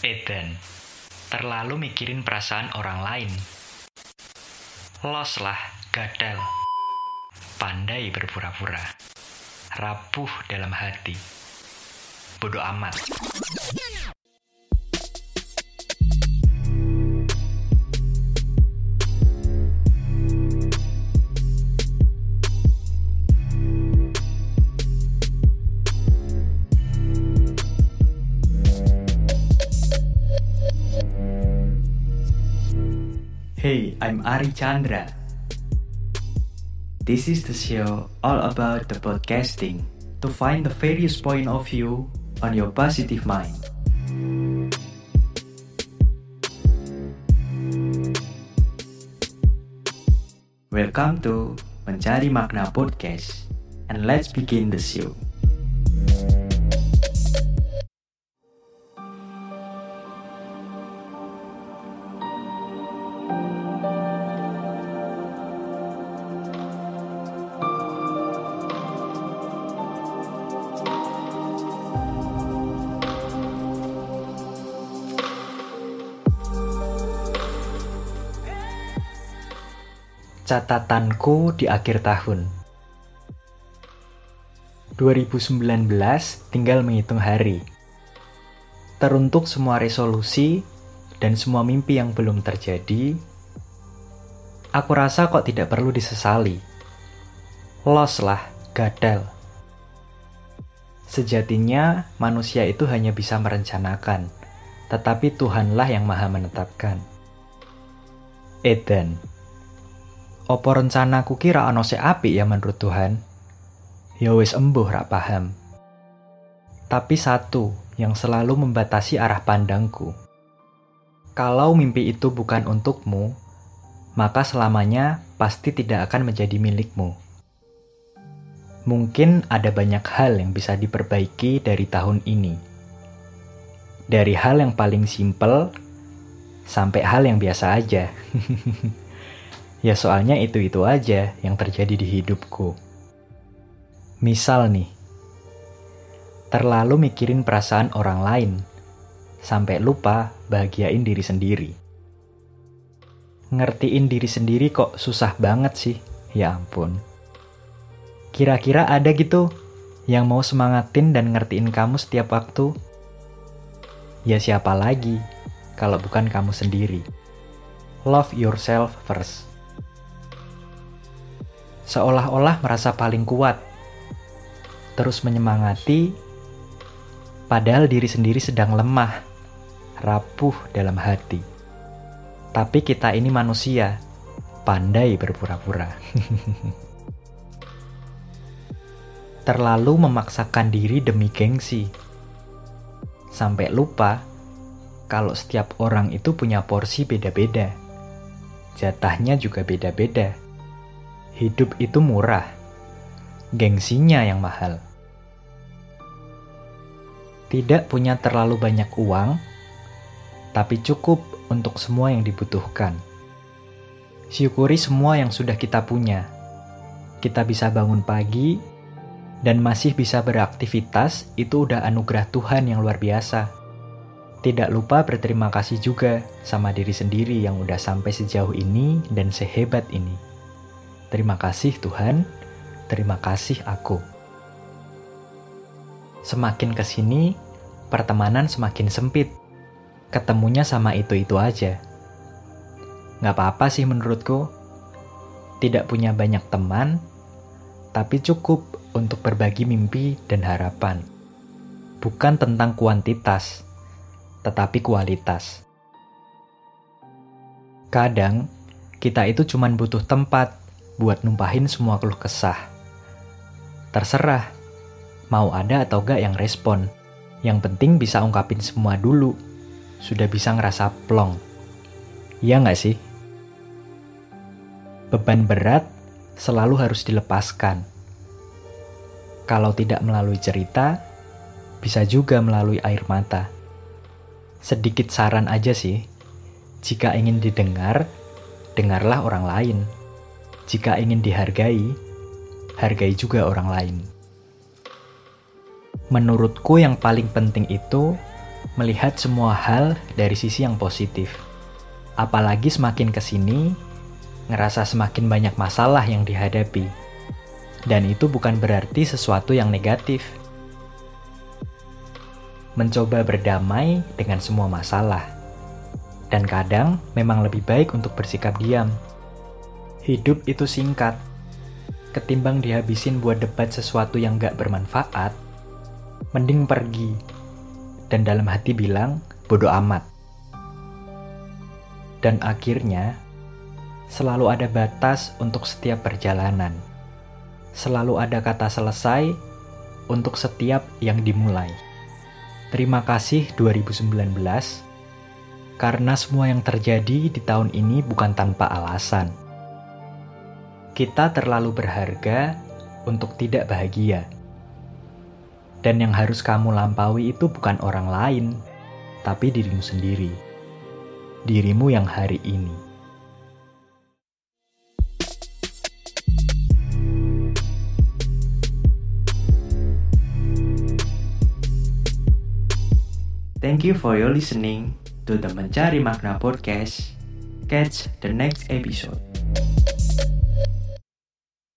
Eden, terlalu mikirin perasaan orang lain. Los lah, gadal. Pandai berpura-pura. Rapuh dalam hati. Bodoh amat. Hey, I'm Ari Chandra. This is the show all about the podcasting to find the various point of view on your positive mind. Welcome to Mencari Makna Podcast and let's begin the show. Catatanku di akhir tahun 2019 tinggal menghitung hari. Teruntuk semua resolusi dan semua mimpi yang belum terjadi, aku rasa kok tidak perlu disesali. Los lah, gadal. Sejatinya manusia itu hanya bisa merencanakan, tetapi Tuhanlah yang maha menetapkan. Eden Opo rencanaku kira ana sing apik ya menurut Tuhan? Ya wis embuh rak paham. Tapi satu yang selalu membatasi arah pandangku. Kalau mimpi itu bukan untukmu, maka selamanya pasti tidak akan menjadi milikmu. Mungkin ada banyak hal yang bisa diperbaiki dari tahun ini. Dari hal yang paling simpel sampai hal yang biasa aja. Ya soalnya itu-itu aja yang terjadi di hidupku. Misal nih, terlalu mikirin perasaan orang lain, sampai lupa bahagiain diri sendiri. Ngertiin diri sendiri kok susah banget sih, ya ampun. Kira-kira ada gitu yang mau semangatin dan ngertiin kamu setiap waktu? Ya siapa lagi kalau bukan kamu sendiri. Love yourself first seolah-olah merasa paling kuat, terus menyemangati, padahal diri sendiri sedang lemah, rapuh dalam hati. Tapi kita ini manusia, pandai berpura-pura. Terlalu memaksakan diri demi gengsi, sampai lupa kalau setiap orang itu punya porsi beda-beda. Jatahnya juga beda-beda hidup itu murah, gengsinya yang mahal. Tidak punya terlalu banyak uang, tapi cukup untuk semua yang dibutuhkan. Syukuri semua yang sudah kita punya. Kita bisa bangun pagi dan masih bisa beraktivitas, itu udah anugerah Tuhan yang luar biasa. Tidak lupa berterima kasih juga sama diri sendiri yang udah sampai sejauh ini dan sehebat ini. Terima kasih Tuhan, terima kasih aku. Semakin ke sini, pertemanan semakin sempit. Ketemunya sama itu-itu aja. Gak apa-apa sih menurutku. Tidak punya banyak teman, tapi cukup untuk berbagi mimpi dan harapan. Bukan tentang kuantitas, tetapi kualitas. Kadang, kita itu cuma butuh tempat buat numpahin semua keluh kesah. Terserah, mau ada atau gak yang respon. Yang penting bisa ungkapin semua dulu. Sudah bisa ngerasa plong. Iya gak sih? Beban berat selalu harus dilepaskan. Kalau tidak melalui cerita, bisa juga melalui air mata. Sedikit saran aja sih, jika ingin didengar, dengarlah orang lain. Jika ingin dihargai, hargai juga orang lain. Menurutku, yang paling penting itu melihat semua hal dari sisi yang positif. Apalagi semakin ke sini, ngerasa semakin banyak masalah yang dihadapi. Dan itu bukan berarti sesuatu yang negatif. Mencoba berdamai dengan semua masalah. Dan kadang memang lebih baik untuk bersikap diam. Hidup itu singkat. Ketimbang dihabisin buat debat sesuatu yang gak bermanfaat, mending pergi. Dan dalam hati bilang, bodoh amat. Dan akhirnya, selalu ada batas untuk setiap perjalanan. Selalu ada kata selesai untuk setiap yang dimulai. Terima kasih 2019 karena semua yang terjadi di tahun ini bukan tanpa alasan. Kita terlalu berharga untuk tidak bahagia. Dan yang harus kamu lampaui itu bukan orang lain, tapi dirimu sendiri. Dirimu yang hari ini. Thank you for your listening to the Mencari Makna Podcast. Catch the next episode.